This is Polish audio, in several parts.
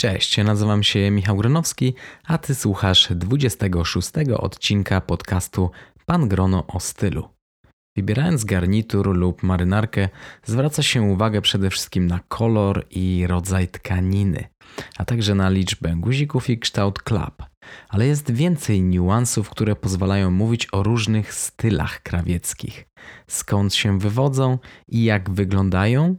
Cześć, nazywam się Michał Gronowski, a ty słuchasz 26 odcinka podcastu Pan Grono o stylu. Wybierając garnitur lub marynarkę, zwraca się uwagę przede wszystkim na kolor i rodzaj tkaniny, a także na liczbę guzików i kształt klap. Ale jest więcej niuansów, które pozwalają mówić o różnych stylach krawieckich. Skąd się wywodzą i jak wyglądają?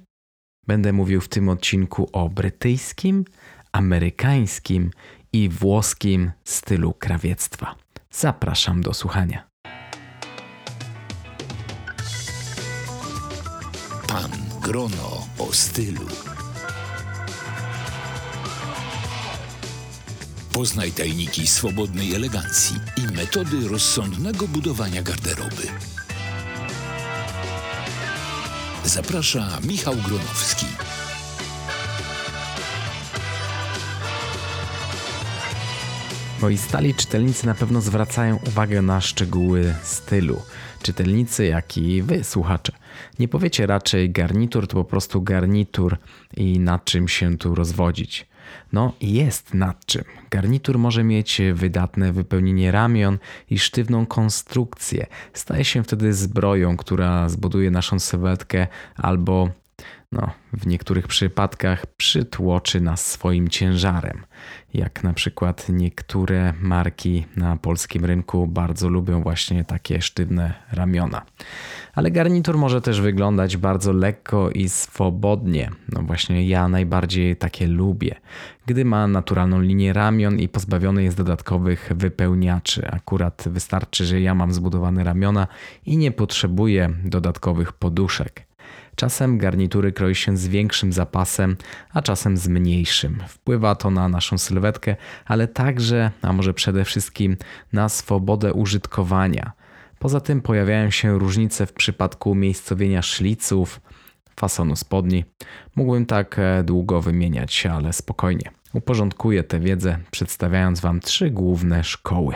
Będę mówił w tym odcinku o brytyjskim, amerykańskim i włoskim stylu krawiectwa. Zapraszam do słuchania. Pan Grono o stylu. Poznaj tajniki swobodnej elegancji i metody rozsądnego budowania garderoby. Zaprasza Michał Gronowski. Moi stali czytelnicy na pewno zwracają uwagę na szczegóły stylu. Czytelnicy, jak i wy, słuchacze. Nie powiecie raczej garnitur to po prostu garnitur i nad czym się tu rozwodzić. No, jest nad czym. Garnitur może mieć wydatne wypełnienie ramion i sztywną konstrukcję. Staje się wtedy zbroją, która zbuduje naszą sylwetkę albo no, w niektórych przypadkach przytłoczy nas swoim ciężarem. Jak na przykład niektóre marki na polskim rynku bardzo lubią właśnie takie sztywne ramiona. Ale garnitur może też wyglądać bardzo lekko i swobodnie. No właśnie ja najbardziej takie lubię. Gdy ma naturalną linię ramion i pozbawiony jest dodatkowych wypełniaczy. Akurat wystarczy, że ja mam zbudowane ramiona i nie potrzebuję dodatkowych poduszek. Czasem garnitury kroi się z większym zapasem, a czasem z mniejszym. Wpływa to na naszą sylwetkę, ale także, a może przede wszystkim na swobodę użytkowania. Poza tym pojawiają się różnice w przypadku umiejscowienia szliców, fasonu spodni. Mógłbym tak e, długo wymieniać, ale spokojnie. Uporządkuję tę wiedzę, przedstawiając Wam trzy główne szkoły.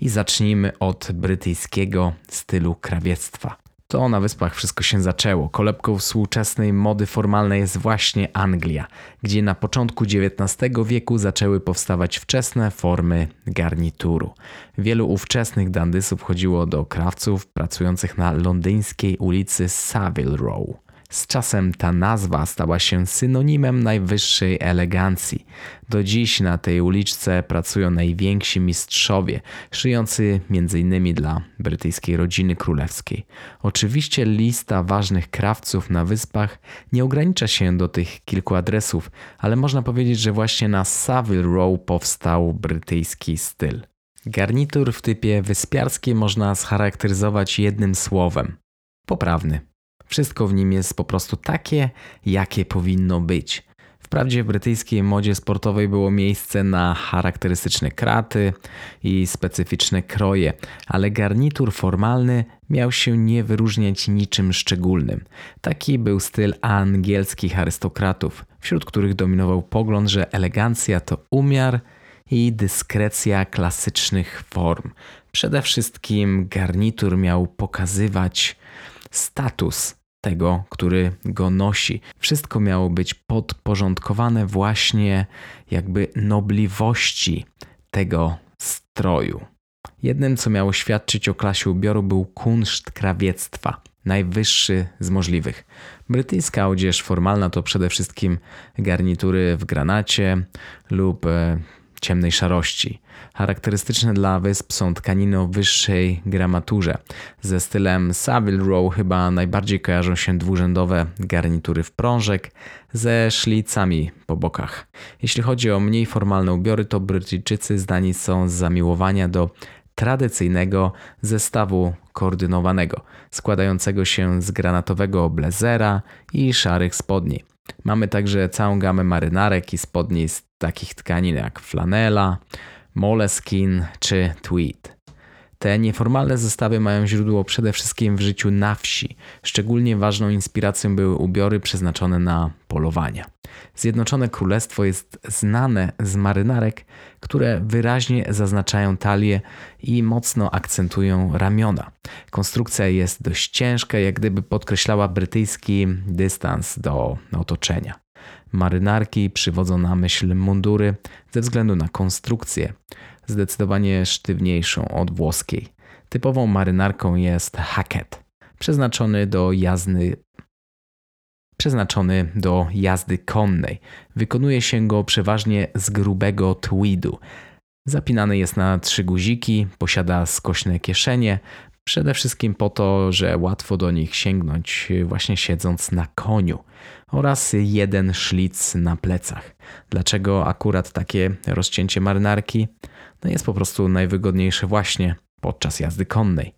I zacznijmy od brytyjskiego stylu krawiectwa. To na wyspach wszystko się zaczęło. Kolebką współczesnej mody formalnej jest właśnie Anglia, gdzie na początku XIX wieku zaczęły powstawać wczesne formy garnituru. Wielu ówczesnych dandysów chodziło do krawców pracujących na londyńskiej ulicy Savile Row. Z czasem ta nazwa stała się synonimem najwyższej elegancji. Do dziś na tej uliczce pracują najwięksi mistrzowie, szyjący m.in. dla brytyjskiej rodziny królewskiej. Oczywiście lista ważnych krawców na wyspach nie ogranicza się do tych kilku adresów, ale można powiedzieć, że właśnie na Savile Row powstał brytyjski styl. Garnitur w typie wyspiarskim można scharakteryzować jednym słowem: poprawny. Wszystko w nim jest po prostu takie, jakie powinno być. Wprawdzie w brytyjskiej modzie sportowej było miejsce na charakterystyczne kraty i specyficzne kroje, ale garnitur formalny miał się nie wyróżniać niczym szczególnym. Taki był styl angielskich arystokratów, wśród których dominował pogląd, że elegancja to umiar i dyskrecja klasycznych form. Przede wszystkim garnitur miał pokazywać status tego, który go nosi. Wszystko miało być podporządkowane właśnie jakby nobliwości tego stroju. Jednym, co miało świadczyć o klasie ubioru, był kunszt krawiectwa, najwyższy z możliwych. Brytyjska odzież formalna to przede wszystkim garnitury w granacie lub e, ciemnej szarości. Charakterystyczne dla wysp są tkaniny o wyższej gramaturze. Ze stylem Savile Row chyba najbardziej kojarzą się dwurzędowe garnitury w prążek ze szlicami po bokach. Jeśli chodzi o mniej formalne ubiory, to Brytyjczycy zdani są z zamiłowania do tradycyjnego zestawu koordynowanego, składającego się z granatowego blazera i szarych spodni. Mamy także całą gamę marynarek i spodni z takich tkanin jak flanela, moleskin czy tweed. Te nieformalne zestawy mają źródło przede wszystkim w życiu na wsi. Szczególnie ważną inspiracją były ubiory przeznaczone na polowania. Zjednoczone Królestwo jest znane z marynarek, które wyraźnie zaznaczają talię i mocno akcentują ramiona. Konstrukcja jest dość ciężka, jak gdyby podkreślała brytyjski dystans do otoczenia. Marynarki przywodzą na myśl mundury ze względu na konstrukcję, zdecydowanie sztywniejszą od włoskiej. Typową marynarką jest hacket, przeznaczony do jazdy przeznaczony do jazdy konnej. Wykonuje się go przeważnie z grubego tweedu. Zapinany jest na trzy guziki, posiada skośne kieszenie, przede wszystkim po to, że łatwo do nich sięgnąć właśnie siedząc na koniu oraz jeden szlic na plecach. Dlaczego akurat takie rozcięcie marynarki? No jest po prostu najwygodniejsze właśnie podczas jazdy konnej.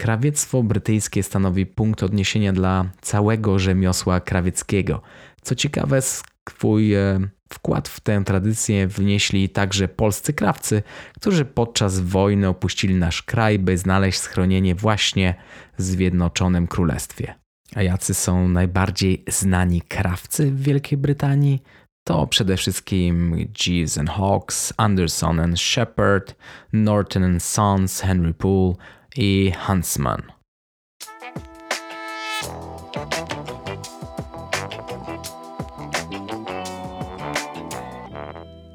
Krawiectwo brytyjskie stanowi punkt odniesienia dla całego rzemiosła krawieckiego. Co ciekawe, swój e, wkład w tę tradycję wnieśli także polscy krawcy, którzy podczas wojny opuścili nasz kraj, by znaleźć schronienie właśnie w Zjednoczonym Królestwie. A jacy są najbardziej znani krawcy w Wielkiej Brytanii? To przede wszystkim Jeeves and Hawks, Anderson and Shepard, Norton and Sons, Henry Poole i Huntsman.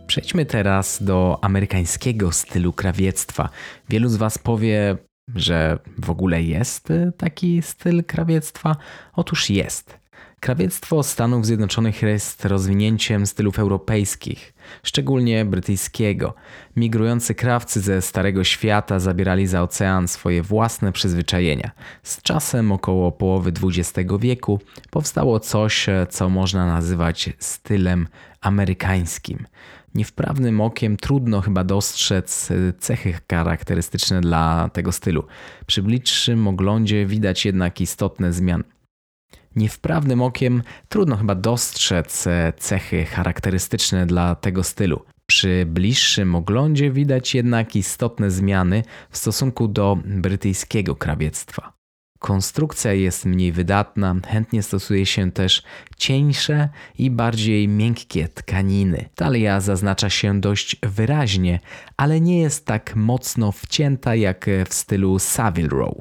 Przejdźmy teraz do amerykańskiego stylu krawiectwa. Wielu z Was powie, że w ogóle jest taki styl krawiectwa? Otóż jest. Krawiectwo Stanów Zjednoczonych jest rozwinięciem stylów europejskich, szczególnie brytyjskiego. Migrujący krawcy ze Starego Świata zabierali za ocean swoje własne przyzwyczajenia. Z czasem około połowy XX wieku powstało coś, co można nazywać stylem amerykańskim. Niewprawnym okiem trudno chyba dostrzec cechy charakterystyczne dla tego stylu. Przy bliższym oglądzie widać jednak istotne zmiany. Niewprawnym okiem trudno chyba dostrzec e, cechy charakterystyczne dla tego stylu. Przy bliższym oglądzie widać jednak istotne zmiany w stosunku do brytyjskiego krawiectwa. Konstrukcja jest mniej wydatna, chętnie stosuje się też cieńsze i bardziej miękkie tkaniny. Talia zaznacza się dość wyraźnie, ale nie jest tak mocno wcięta jak w stylu Savile Row.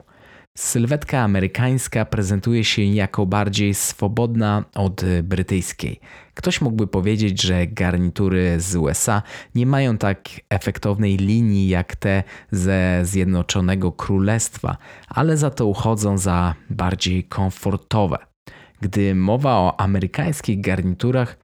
Sylwetka amerykańska prezentuje się jako bardziej swobodna od brytyjskiej. Ktoś mógłby powiedzieć, że garnitury z USA nie mają tak efektownej linii jak te ze Zjednoczonego Królestwa, ale za to uchodzą za bardziej komfortowe. Gdy mowa o amerykańskich garniturach,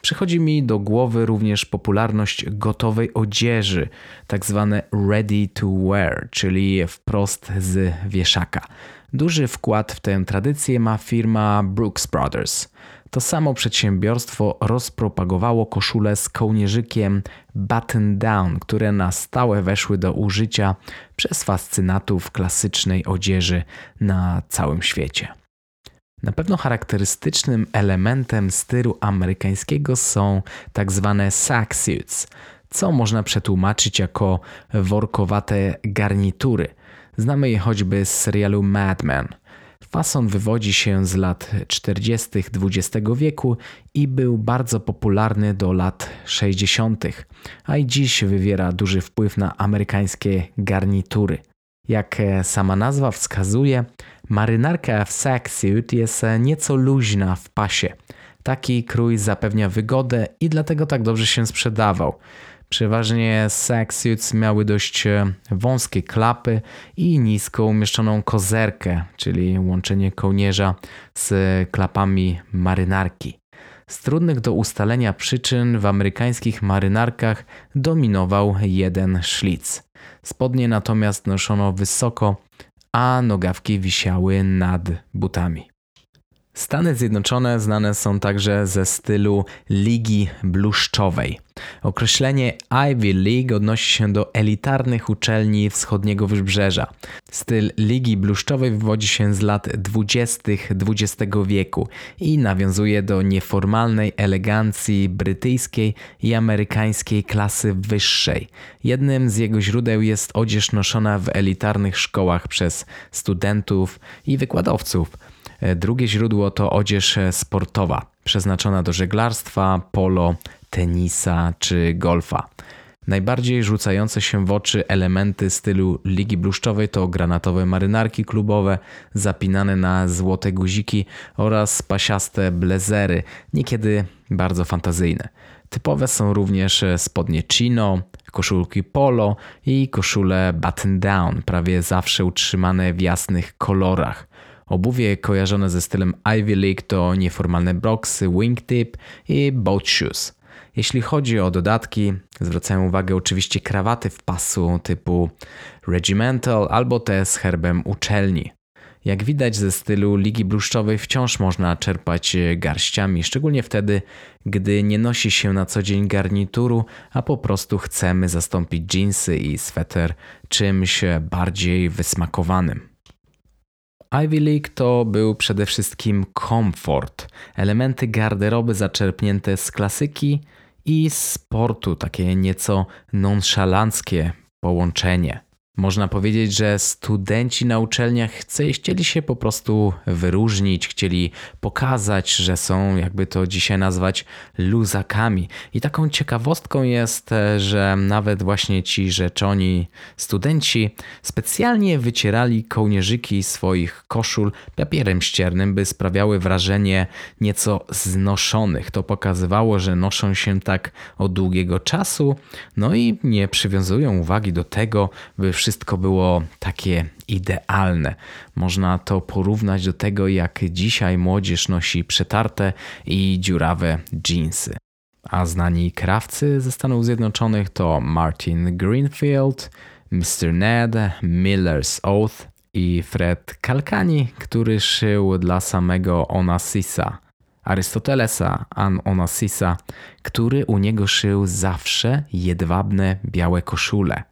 Przychodzi mi do głowy również popularność gotowej odzieży, tak zwane ready to wear, czyli wprost z wieszaka. Duży wkład w tę tradycję ma firma Brooks Brothers. To samo przedsiębiorstwo rozpropagowało koszule z kołnierzykiem button down, które na stałe weszły do użycia przez fascynatów klasycznej odzieży na całym świecie. Na pewno charakterystycznym elementem stylu amerykańskiego są tak zwane sacksuits, co można przetłumaczyć jako workowate garnitury. Znamy je choćby z serialu Mad Men. Fason wywodzi się z lat 40. XX wieku i był bardzo popularny do lat 60., a i dziś wywiera duży wpływ na amerykańskie garnitury. Jak sama nazwa wskazuje, Marynarka w sacksuit jest nieco luźna w pasie. Taki krój zapewnia wygodę i dlatego tak dobrze się sprzedawał. Przeważnie sacksuits miały dość e, wąskie klapy i nisko umieszczoną kozerkę, czyli łączenie kołnierza z klapami marynarki. Z trudnych do ustalenia przyczyn w amerykańskich marynarkach dominował jeden szlic. Spodnie natomiast noszono wysoko a nogawki wisiały nad butami. Stany Zjednoczone znane są także ze stylu ligi bluszczowej. Określenie Ivy League odnosi się do elitarnych uczelni wschodniego wybrzeża. Styl ligi bluszczowej wywodzi się z lat 20. XX wieku i nawiązuje do nieformalnej elegancji brytyjskiej i amerykańskiej klasy wyższej. Jednym z jego źródeł jest odzież noszona w elitarnych szkołach przez studentów i wykładowców drugie źródło to odzież e, sportowa, przeznaczona do żeglarstwa, polo, tenisa czy golfa. Najbardziej rzucające się w oczy elementy stylu Ligi Bluszczowej to granatowe marynarki klubowe, zapinane na złote guziki oraz pasiaste blezery, niekiedy bardzo fantazyjne. Typowe są również spodnie chino, koszulki polo i koszule button down, prawie zawsze utrzymane w jasnych kolorach. Obuwie kojarzone ze stylem Ivy League to nieformalne broksy, wingtip i boat shoes. Jeśli chodzi o dodatki, zwracają uwagę oczywiście krawaty w pasu typu regimental albo te z herbem uczelni. Jak widać ze stylu Ligi Bluszczowej wciąż można czerpać garściami, szczególnie wtedy, gdy nie nosi się na co dzień garnituru, a po prostu chcemy zastąpić jeansy i sweter czymś bardziej wysmakowanym. Ivy League to był przede wszystkim komfort, elementy garderoby zaczerpnięte z klasyki i sportu, takie nieco nonszalanckie połączenie. Można powiedzieć, że studenci na uczelniach chcieli się po prostu wyróżnić, chcieli pokazać, że są, jakby to dzisiaj nazwać, luzakami. I taką ciekawostką jest, że nawet właśnie ci rzeczoni studenci specjalnie wycierali kołnierzyki swoich koszul papierem ściernym, by sprawiały wrażenie nieco znoszonych. To pokazywało, że noszą się tak od długiego czasu, no i nie przywiązują uwagi do tego, by wszystko wszystko było takie idealne. Można to porównać do tego, jak dzisiaj młodzież nosi przetarte i dziurawe jeansy. A znani krawcy ze Stanów Zjednoczonych to Martin Greenfield, Mr. Ned, Miller's Oath i Fred Kalkani, który szył dla samego Onassisa. Arystotelesa An Onassisa, który u niego szył zawsze jedwabne białe koszule.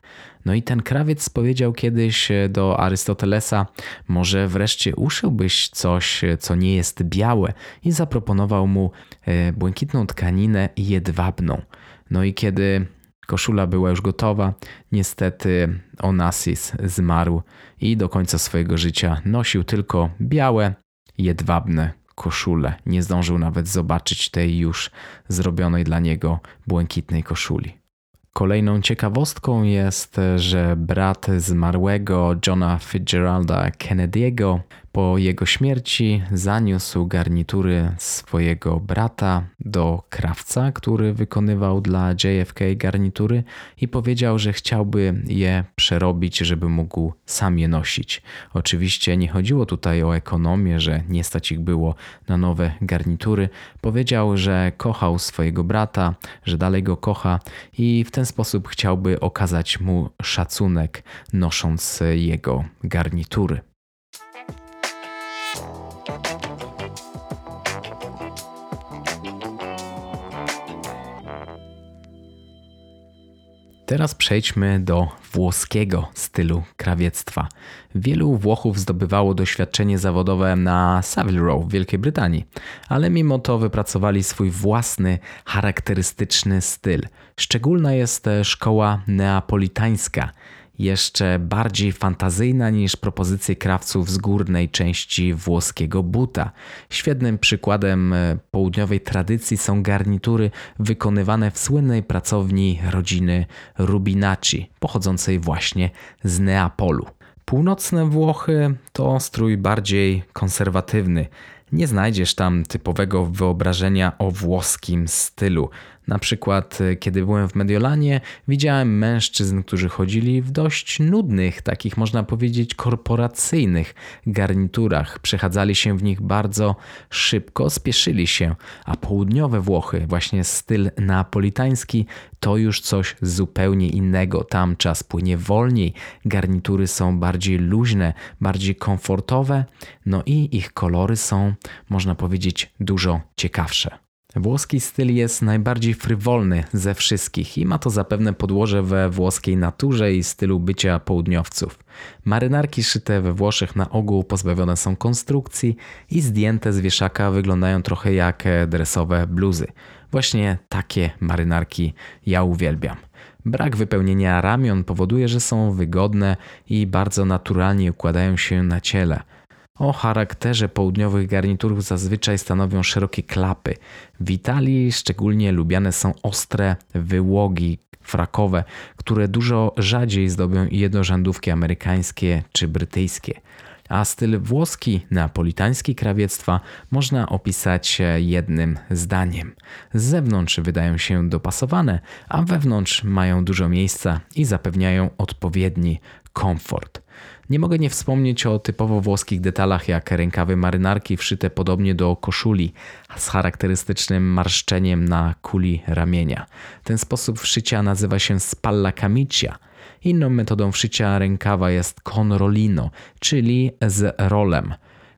No i ten krawiec powiedział kiedyś e, do Arystotelesa: Może wreszcie uszyłbyś coś, e, co nie jest białe, i zaproponował mu e, błękitną tkaninę jedwabną. No i kiedy koszula była już gotowa, niestety Onassis zmarł i do końca swojego życia nosił tylko białe, jedwabne koszule. Nie zdążył nawet zobaczyć tej już zrobionej dla niego błękitnej koszuli. Kolejną ciekawostką jest, że brat zmarłego Johna Fitzgeralda Kennedy'ego po jego śmierci zaniósł garnitury swojego brata do krawca, który wykonywał dla JFK garnitury i powiedział, że chciałby je przerobić, żeby mógł sam je nosić. Oczywiście nie chodziło tutaj o ekonomię, że nie stać ich było na nowe garnitury. Powiedział, że kochał swojego brata, że dalej go kocha i w ten sposób chciałby okazać mu szacunek, nosząc jego garnitury. Teraz przejdźmy do włoskiego stylu krawiectwa. Wielu Włochów zdobywało doświadczenie zawodowe na Savile Row w Wielkiej Brytanii, ale mimo to wypracowali swój własny, charakterystyczny styl. Szczególna jest szkoła neapolitańska – jeszcze bardziej fantazyjna niż propozycje krawców z górnej części włoskiego buta. Świetnym przykładem e, południowej tradycji są garnitury wykonywane w słynnej pracowni rodziny Rubinacci, pochodzącej właśnie z Neapolu. Północne Włochy to strój bardziej konserwatywny. Nie znajdziesz tam typowego wyobrażenia o włoskim stylu. Na przykład, e, kiedy byłem w Mediolanie, widziałem mężczyzn, którzy chodzili w dość nudnych, takich można powiedzieć korporacyjnych garniturach. Przechadzali się w nich bardzo szybko, spieszyli się, a południowe Włochy, właśnie styl neapolitański, to już coś zupełnie innego. Tam czas płynie wolniej, garnitury są bardziej luźne, bardziej komfortowe, no i ich kolory są, można powiedzieć, dużo ciekawsze. Włoski styl jest najbardziej frywolny ze wszystkich i ma to zapewne podłoże we włoskiej naturze i stylu bycia południowców. Marynarki szyte we Włoszech na ogół pozbawione są konstrukcji i zdjęte z wieszaka wyglądają trochę jak dresowe bluzy. Właśnie takie marynarki ja uwielbiam. Brak wypełnienia ramion powoduje, że są wygodne i bardzo naturalnie układają się na ciele. O charakterze południowych garniturów zazwyczaj stanowią szerokie klapy. W Italii szczególnie lubiane są ostre wyłogi frakowe, które dużo rzadziej zdobią jednorzędówki amerykańskie czy brytyjskie a styl włoski neapolitański krawiectwa można opisać jednym zdaniem. Z zewnątrz wydają się dopasowane, a wewnątrz mają dużo miejsca i zapewniają odpowiedni komfort. Nie mogę nie wspomnieć o typowo włoskich detalach, jak rękawy marynarki wszyte podobnie do koszuli, z charakterystycznym marszczeniem na kuli ramienia. Ten sposób wszycia nazywa się spalla camicia. Inną metodą wszycia rękawa jest conrolino, czyli z rolem.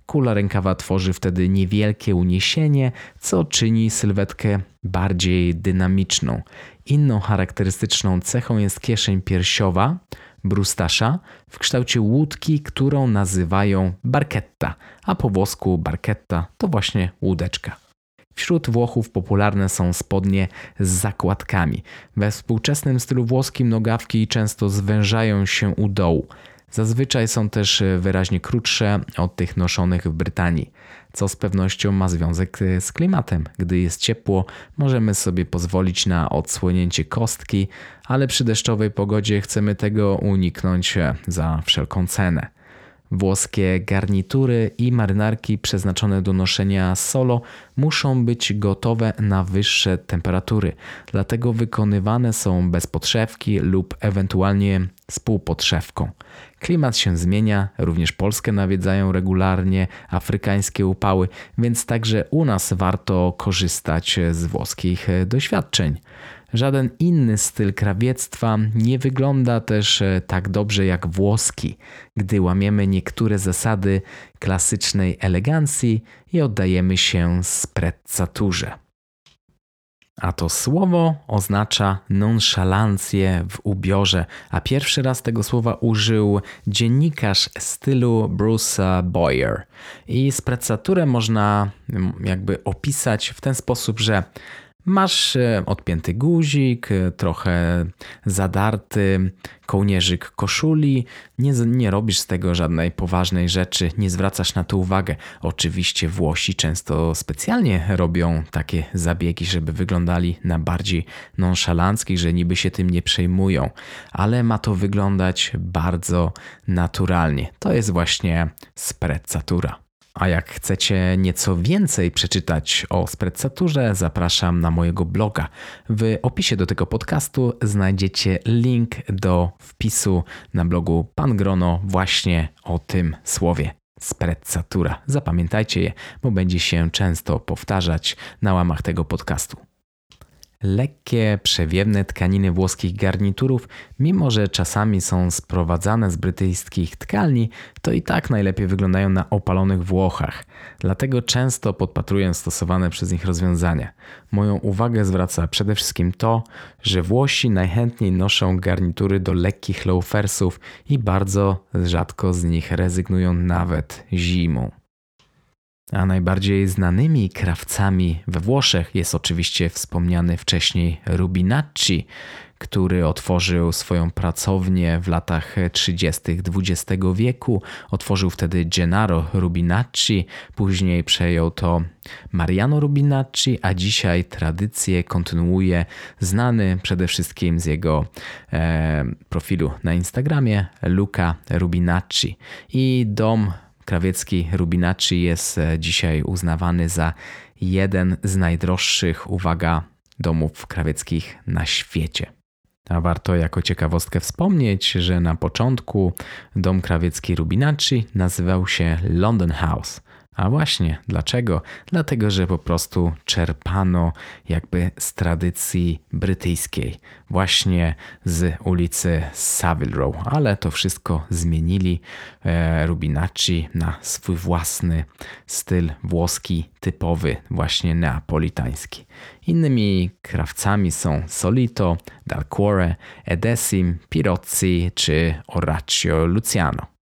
Kula rękawa tworzy wtedy niewielkie uniesienie, co czyni sylwetkę bardziej dynamiczną. Inną charakterystyczną cechą jest kieszeń piersiowa, brustasza, w kształcie łódki, którą nazywają barketta, a po włosku barketta to właśnie łódeczka. Wśród Włochów popularne są spodnie z zakładkami. We współczesnym stylu włoskim nogawki często zwężają się u dołu. Zazwyczaj są też wyraźnie krótsze od tych noszonych w Brytanii, co z pewnością ma związek z klimatem. Gdy jest ciepło, możemy sobie pozwolić na odsłonięcie kostki, ale przy deszczowej pogodzie chcemy tego uniknąć za wszelką cenę. Włoskie garnitury i marynarki przeznaczone do noszenia solo muszą być gotowe na wyższe temperatury, dlatego wykonywane są bez podszewki lub ewentualnie z półpodszewką. Klimat się zmienia, również Polskę nawiedzają regularnie afrykańskie upały, więc także u nas warto korzystać z włoskich doświadczeń. Żaden inny styl krawiectwa nie wygląda też tak dobrze jak włoski, gdy łamiemy niektóre zasady klasycznej elegancji i oddajemy się sprezzaturze. A to słowo oznacza nonszalancję w ubiorze, a pierwszy raz tego słowa użył dziennikarz stylu Bruce Boyer. I sprezzaturę można mm, jakby opisać w ten sposób, że Masz e, odpięty guzik, e, trochę zadarty kołnierzyk koszuli, nie, nie robisz z tego żadnej poważnej rzeczy, nie zwracasz na to uwagę. Oczywiście Włosi często specjalnie robią takie zabiegi, żeby wyglądali na bardziej nonszalancki, że niby się tym nie przejmują, ale ma to wyglądać bardzo naturalnie. To jest właśnie sprezzatura. A jak chcecie nieco więcej przeczytać o sprezzaturze, zapraszam na mojego bloga. W opisie do tego podcastu znajdziecie link do wpisu na blogu Pan Grono właśnie o tym słowie. Sprezzatura. Zapamiętajcie je, bo będzie się często powtarzać na łamach tego podcastu. Lekkie, przewiewne tkaniny włoskich garniturów, mimo że czasami są sprowadzane z brytyjskich tkalni, to i tak najlepiej wyglądają na opalonych Włochach. Dlatego często podpatruję stosowane przez nich rozwiązania. Moją uwagę zwraca przede wszystkim to, że Włosi najchętniej noszą garnitury do lekkich loafersów i bardzo rzadko z nich rezygnują nawet zimą. A najbardziej znanymi krawcami we Włoszech jest oczywiście wspomniany wcześniej Rubinacci, który otworzył swoją pracownię w latach 30. XX wieku. Otworzył wtedy Gennaro Rubinacci, później przejął to Mariano Rubinacci, a dzisiaj tradycję kontynuuje znany przede wszystkim z jego e, profilu na Instagramie Luca Rubinacci. I dom krawiecki Rubinacci jest e, dzisiaj uznawany za jeden z najdroższych, uwaga, domów krawieckich na świecie. A warto jako ciekawostkę wspomnieć, że na początku dom krawiecki Rubinacci nazywał się London House, a właśnie, dlaczego? Dlatego, że po prostu czerpano jakby z brytyjskiej, właśnie z ulicy Savile Row, ale to wszystko zmienili e, Rubinacci na swój własny styl włoski, typowy, właśnie neapolitański. Innymi krawcami są Solito, Dalcore, Edesim, Pirozzi czy Oraccio Luciano.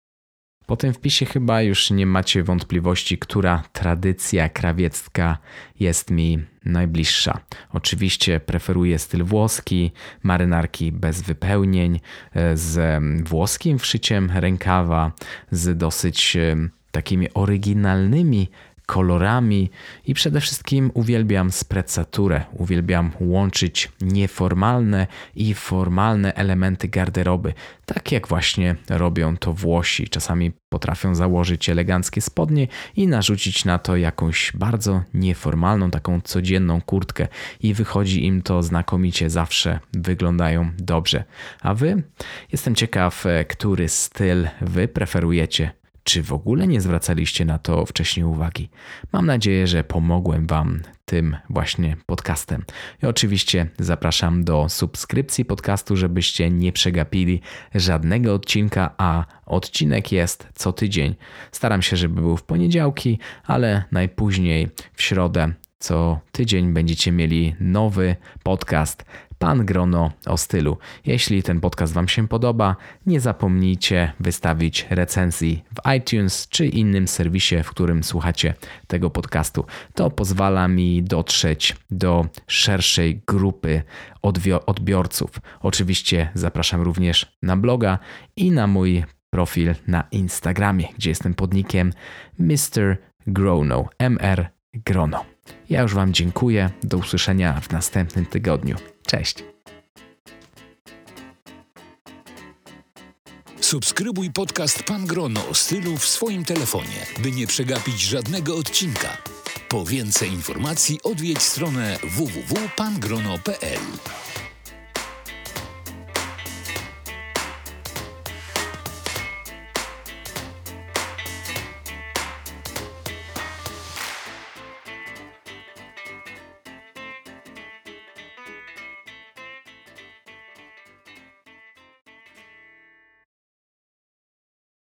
Po tym wpisie chyba już nie macie wątpliwości, która tradycja krawiecka jest mi najbliższa. Oczywiście preferuję styl włoski, marynarki bez wypełnień, e, z włoskim wszyciem rękawa, z dosyć e, takimi oryginalnymi kolorami i przede wszystkim uwielbiam sprezzaturę. Uwielbiam łączyć nieformalne i formalne elementy garderoby, tak jak właśnie robią to Włosi. Czasami potrafią założyć eleganckie spodnie i narzucić na to jakąś bardzo nieformalną, taką codzienną kurtkę i wychodzi im to znakomicie, zawsze wyglądają dobrze. A wy? Jestem ciekaw, e, który styl wy preferujecie. Czy w ogóle nie zwracaliście na to wcześniej uwagi? Mam nadzieję, że pomogłem Wam tym właśnie podcastem. I oczywiście zapraszam do subskrypcji podcastu, żebyście nie przegapili żadnego odcinka, a odcinek jest co tydzień. Staram się, żeby był w poniedziałki, ale najpóźniej w środę co tydzień będziecie mieli nowy podcast Pan Grono o stylu. Jeśli ten podcast Wam się podoba, nie zapomnijcie wystawić recenzji w iTunes czy innym serwisie, w którym słuchacie tego podcastu. To pozwala mi dotrzeć do szerszej grupy odbiorców. Oczywiście zapraszam również na bloga i na mój profil na Instagramie, gdzie jestem podnikiem Mr. Grono, MR Grono. Ja już Wam dziękuję. Do usłyszenia w następnym tygodniu. Cześć. Subskrybuj podcast Pan Grono o stylu w swoim telefonie, by nie przegapić żadnego odcinka. Po więcej informacji odwiedź stronę www.pangrono.pl.